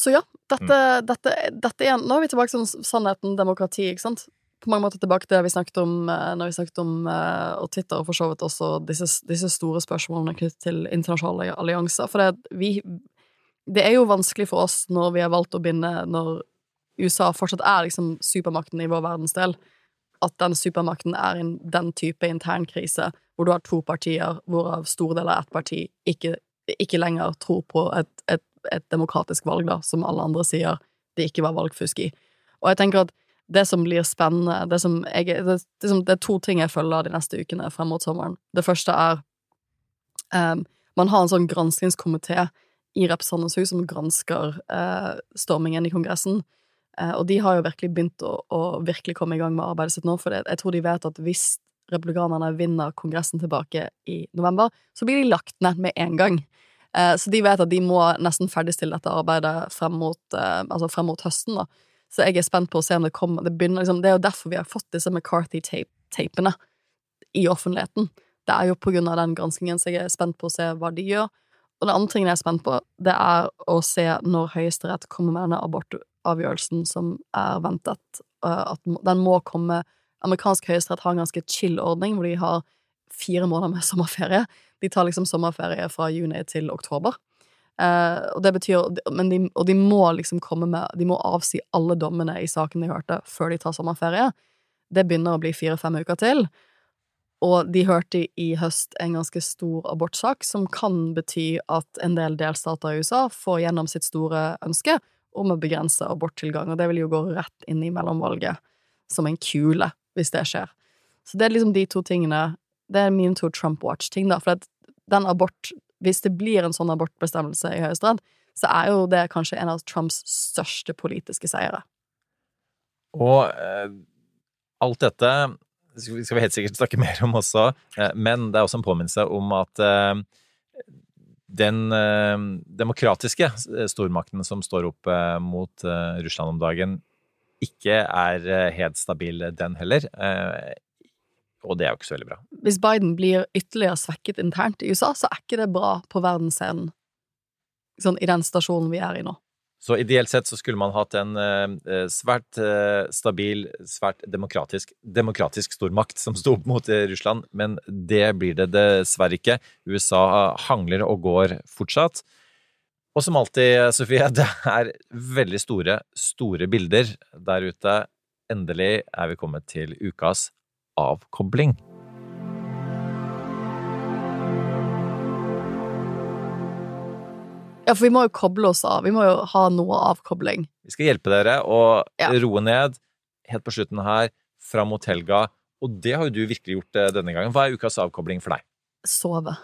Så ja, dette, dette, dette er Nå er vi tilbake til sånn sannheten, demokrati, ikke sant? På mange måter tilbake til det vi snakket om eh, når vi snakket om eh, og Twitter, og for så vidt også disse, disse store spørsmålene knyttet til internasjonale allianser. For det, vi, det er jo vanskelig for oss når vi har valgt å binde Når USA fortsatt er liksom supermakten i vår verdensdel, at den supermakten er en, den type internkrise hvor du har to partier, hvorav store deler av ett parti ikke, ikke lenger tror på et, et, et demokratisk valg, da, som alle andre sier det ikke var valgfusk i. Og jeg tenker at det som blir spennende Det, som jeg, det, det, det er to ting jeg følger de neste ukene frem mot sommeren. Det første er um, Man har en sånn granskingskomité i Representantenes hus som gransker uh, stormingen i Kongressen. Uh, og de har jo virkelig begynt å, å virkelig komme i gang med arbeidet sitt nå, for jeg tror de vet at hvis republikanerne vinner Kongressen tilbake i november, så blir de lagt ned med en gang. Eh, så de vet at de må nesten ferdigstille dette arbeidet frem mot, altså frem mot høsten, da. Så jeg er spent på å se om det kommer Det, begynner, liksom, det er jo derfor vi har fått disse McCarthy-tapene i offentligheten. Det er jo på grunn av den granskingen, så jeg er spent på å se hva de gjør. Og det andre tingen jeg er spent på, det er å se når Høyesterett kommer med denne abortavgjørelsen som er ventet. eh, At den må komme Amerikansk høyesterett har en ganske chill ordning, hvor de har fire måneder med sommerferie. De tar liksom sommerferie fra juni til oktober. Eh, og det betyr de, Og de må liksom komme med De må avsi alle dommene i saken de hørte, før de tar sommerferie. Det begynner å bli fire-fem uker til. Og de hørte i høst en ganske stor abortsak, som kan bety at en del delstater i USA får gjennom sitt store ønske om å begrense aborttilgang, og det vil jo gå rett inn i mellomvalget som en kule, hvis det skjer. Så det er liksom de to tingene Det er mine to Trump Watch-ting, da, for den abort Hvis det blir en sånn abortbestemmelse i Høyesterett, så er jo det kanskje en av Trumps største politiske seire. Og eh, alt dette skal vi helt sikkert snakke mer om også, eh, men det er også en påminnelse om at eh, den eh, demokratiske stormakten som står opp eh, mot eh, Russland om dagen, ikke er helt stabil, den heller. Eh, og det er jo ikke så veldig bra. Hvis Biden blir ytterligere svekket internt i USA, så er ikke det bra på verdensscenen sånn, i den stasjonen vi er i nå. Så ideelt sett så skulle man hatt en eh, svært eh, stabil, svært demokratisk, demokratisk stormakt som sto opp mot eh, Russland, men det blir det dessverre ikke. USA hangler og går fortsatt. Og som alltid, Sofie, det er veldig store, store bilder der ute. Endelig er vi kommet til ukas avkobling. Ja, for vi må jo koble oss av. Vi må jo ha noe avkobling. Vi skal hjelpe dere å Ja. roe ned helt på slutten her, fram mot helga. Og det har jo du virkelig gjort eh, denne gangen. Hva er ukas avkobling for deg? Sove.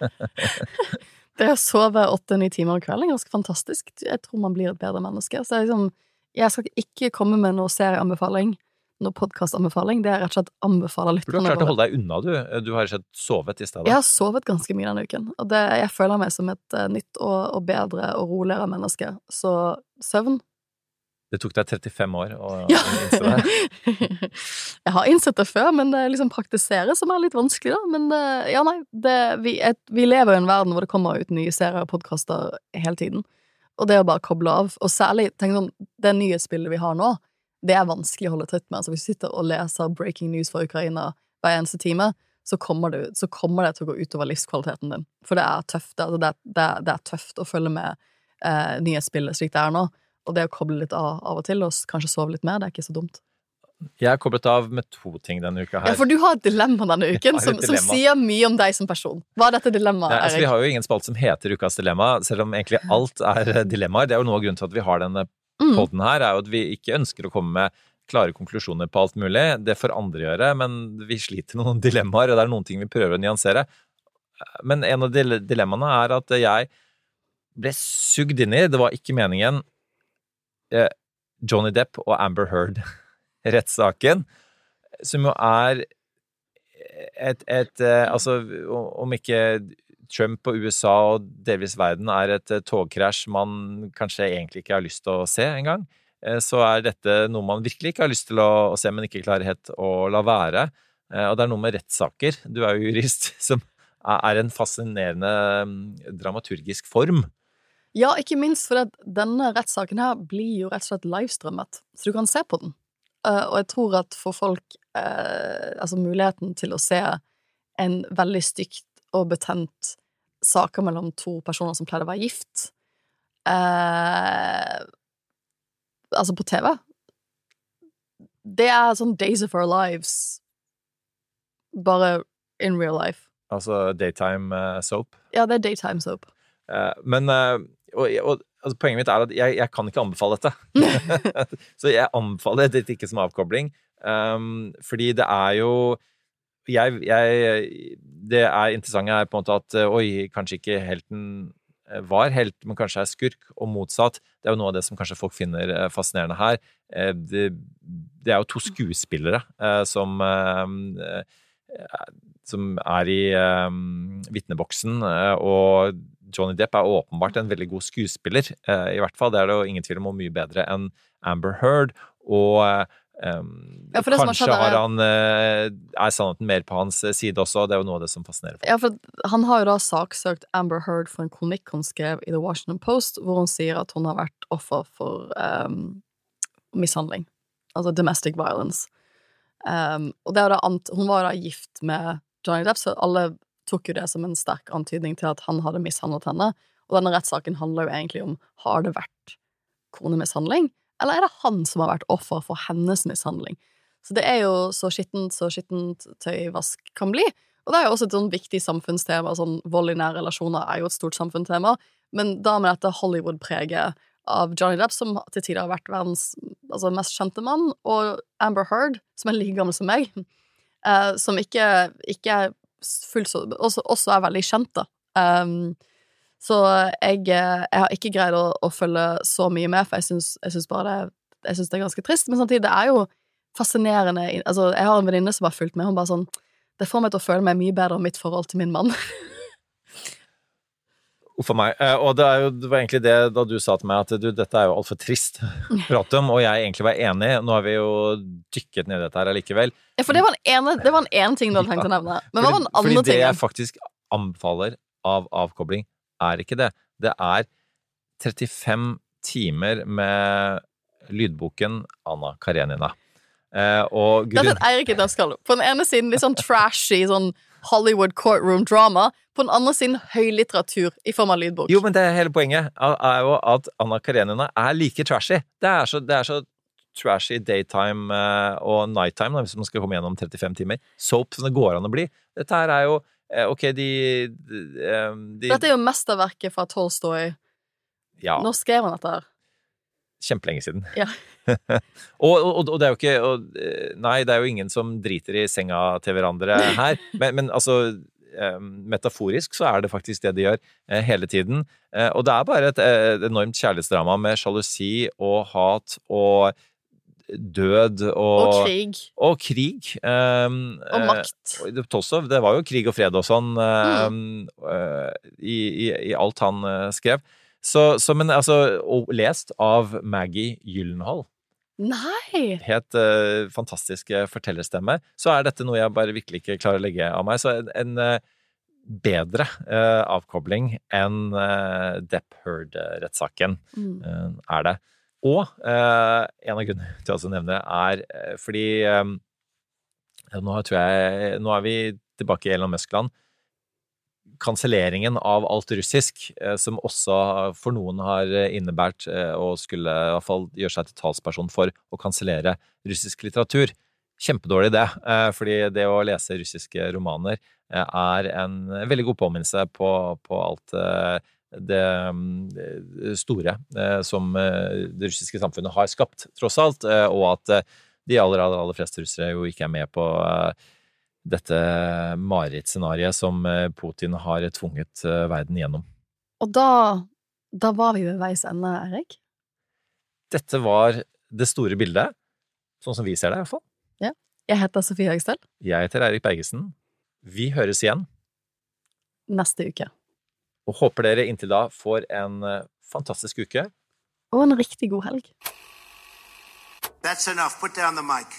det å sove åtte-ni timer om kvelden er ganske fantastisk. Jeg tror man blir et bedre menneske. Så jeg, liksom, jeg skal ikke komme med noe serieanbefaling, noe podkastanbefaling. Det er rett og slett anbefaler våre. du har klart å holde deg unna, du. Du har rett og slett sovet i stedet. Jeg har sovet ganske mye denne uken, og det, jeg føler meg som et eh, nytt og, og bedre og roligere menneske. Så søvn Det tok deg 35 år å Ja. innse det. jeg har innsett det før, men det liksom praktisere som er litt vanskelig, da. Men eh, ja, nei, det, vi, et, vi lever i en verden hvor det kommer ut nye serier og podkaster hele tiden. Og det å bare koble av, og særlig tenk sånn, det nyhetsbildet vi har nå, det er vanskelig å holde tritt med. Altså, hvis du sitter og leser breaking news fra Ukraina hver eneste time, så kommer, det, så kommer det til å gå utover livskvaliteten din. For det er tøft, altså, det, er, det, er, det er tøft å følge med eh, nyhetsbildet slik det er nå. Og det å koble litt av av og til, og kanskje sove litt mer, det er ikke så dumt. Jeg er koblet av med to ting denne uka Ja, for du har et dilemma denne uken som, dilemma. som, sier mye om deg som person. Hva er dette dilemmaet, Nei, altså, vi har jo ingen spalt som heter Ukas dilemma, selv om egentlig alt er eh, dilemmaer. Det er jo noe av grunnen til at vi har denne Mm. podden her, er jo at vi ikke ønsker å komme med klare konklusjoner på alt mulig. Det får andre gjøre, men vi sliter med noen dilemmaer, og det er noen ting vi prøver å nyansere. Men en av dilemmaene er at jeg ble sugd inn i, det var ikke meningen, eh, Johnny Depp og Amber Heard-rettssaken, som jo er et, et eh, Altså, om ikke Trump og USA og delvis verden er et eh, togkrasj man kanskje egentlig ikke har lyst til å se engang, eh, så er dette noe man virkelig ikke har lyst til å, se, men ikke klarer helt å la være. Eh, Og det er noe med rettssaker. Du er jo jurist, som er en fascinerende mm, dramaturgisk form. Ja, ikke minst fordi denne rettssaken her blir jo rett og slett livestrømmet, så du kan se på den. Og jeg tror at for folk Altså muligheten til å se en veldig stygt og betent saker mellom to personer som pleide å være gift eh, Altså på TV. Det er sånn Days of Our Lives, bare in real life. Altså daytime eh, soap. Ja, det er daytime soap. Eh, Men eh, og, og, altså, poenget mitt er at jeg, jeg kan ikke anbefale dette. så jeg anbefaler dette ikke som avkobling. Um, fordi det er jo jeg, jeg, Det er interessante er på en måte at eh, oi, kanskje ikke helten eh, var helt, men kanskje er skurk, og motsatt. Det er jo noe av det som kanskje folk finner eh, fascinerende her. Det, det er jo to skuespillere som som er i um, vitneboksen, og Johnny Depp er åpenbart en veldig god skuespiller. uh, I hvert fall, det er det jo ingen tvil om, og mye bedre enn Amber Heard. Og ehm, Ja, Kanskje har han eh, er sannheten mer på hans eh, side også. Det er jo noe av det som fascinerer. Ja, for Han har jo da saksøkt Amber Heard for en kronikk hun skrev i The Washington Post, hvor hun sier at hun har vært offer for um, mishandling. Altså domestic violence. Um, og da hun var da gift med Johnny Depp, så alle tok jo det som en sterk antydning til at han hadde mishandlet henne. Og denne rettssaken handler jo egentlig om har det vært konemishandling, eller er det han som har vært offer for hennes mishandling? Så det er jo så skittent så skittent tøyvask kan bli. Og det er jo også et sånn viktig samfunnstema. Sånn vold i nære relasjoner er jo et stort samfunnstema. Men da med dette Hollywood-preget av Johnny Depp, som til tider har vært verdens altså, mest kjente mann, og Amber Heard, som er like gammel som meg, eh, som ikke, ikke er fullt så også, også er veldig kjent, da. Um, så jeg, eh, jeg har ikke greid å, å følge så mye med, for jeg syns, bare det, jeg syns det er ganske trist. Men samtidig, det er jo fascinerende Altså, jeg har en venninne som har fulgt med, hun bare sånn Det får meg til å føle meg mye bedre om mitt forhold til min mann. Uff a meg. Eh, Og det, er jo, det var egentlig det da du sa til meg at du, dette er jo altfor trist å prate om, og jeg egentlig var enig. Nå har vi jo dykket ned i dette her allikevel. Ja, for det var den ene, det var en ene ting du hadde tenkt å nevne. Men hva var den fordi, andre fordi det jeg faktisk anbefaler av avkobling, er ikke det. Det er 35 timer med lydboken Anna Karenina. Eh, og er grunn... et Eirik i. På den ene siden litt sånn trashy sånn Hollywood courtroom drama. På den andre siden høylitteratur i form av lydbok. Jo, men det er hele poenget er er jo at Anna Karenina er like trashy. Det er så, det er så trashy daytime eh, og nighttime, hvis man skal komme gjennom 35 timer. Soap som det går an å bli. Dette her er jo Ok, de, de, eh, de Dette er jo mesterverket fra Tolstoy. Ja, Når skrev han dette her? kjempelenge siden. Ja. og, og, og det er jo ikke og, eh, Nei, det er jo ingen som driter i senga til hverandre her, men, men altså eh, Metaforisk så er det faktisk det de gjør eh, hele tiden. Eh, og det er bare eh, et enormt kjærlighetsdrama med sjalusi og hat og død og Og krig. Og krig. Um, Og makt. eh, Tolstov, det var jo krig og fred og sånn um, eh, i, i, i alt han eh, skrev. Så, så, men altså, lest av Maggie Gyllenhaal. Nei! Helt fantastiske fantastisk fortellerstemme. Så er dette noe jeg bare virkelig ikke klarer å legge av meg. Så en, en bedre avkobling enn uh, Depp Heard-rettssaken Mm. er det. Og eh, en av grunnene til å nevne det, er eh, fordi eh, nå, jeg, nå er vi tilbake i Elon Musk-land. Kanselleringen av alt russisk, eh, som også for noen har innebært eh, å skulle i hvert fall gjøre seg til talsperson for å kansellere russisk litteratur. Kjempedårlig det, eh, fordi det å lese russiske romaner er en veldig god påminnelse på, på alt det mm, store eh, som eh, det russiske samfunnet har skapt, tross alt, eh, og at eh, de aller, aller, aller fleste russere jo ikke er med på eh, dette marerittscenarioet som eh, Putin har tvunget eh, verden gjennom. Og da, da var vi ved veis ende, Erik? Dette var det store bildet, sånn som vi ser det i hvert fall. Jeg heter Sofie Høgstøl. Jeg heter Eirik Bergesen. Vi høres igjen, Neste uke. Og håper dere inntil da får en eh, fantastisk uke. Og en riktig god helg. That's enough. Put down the mic.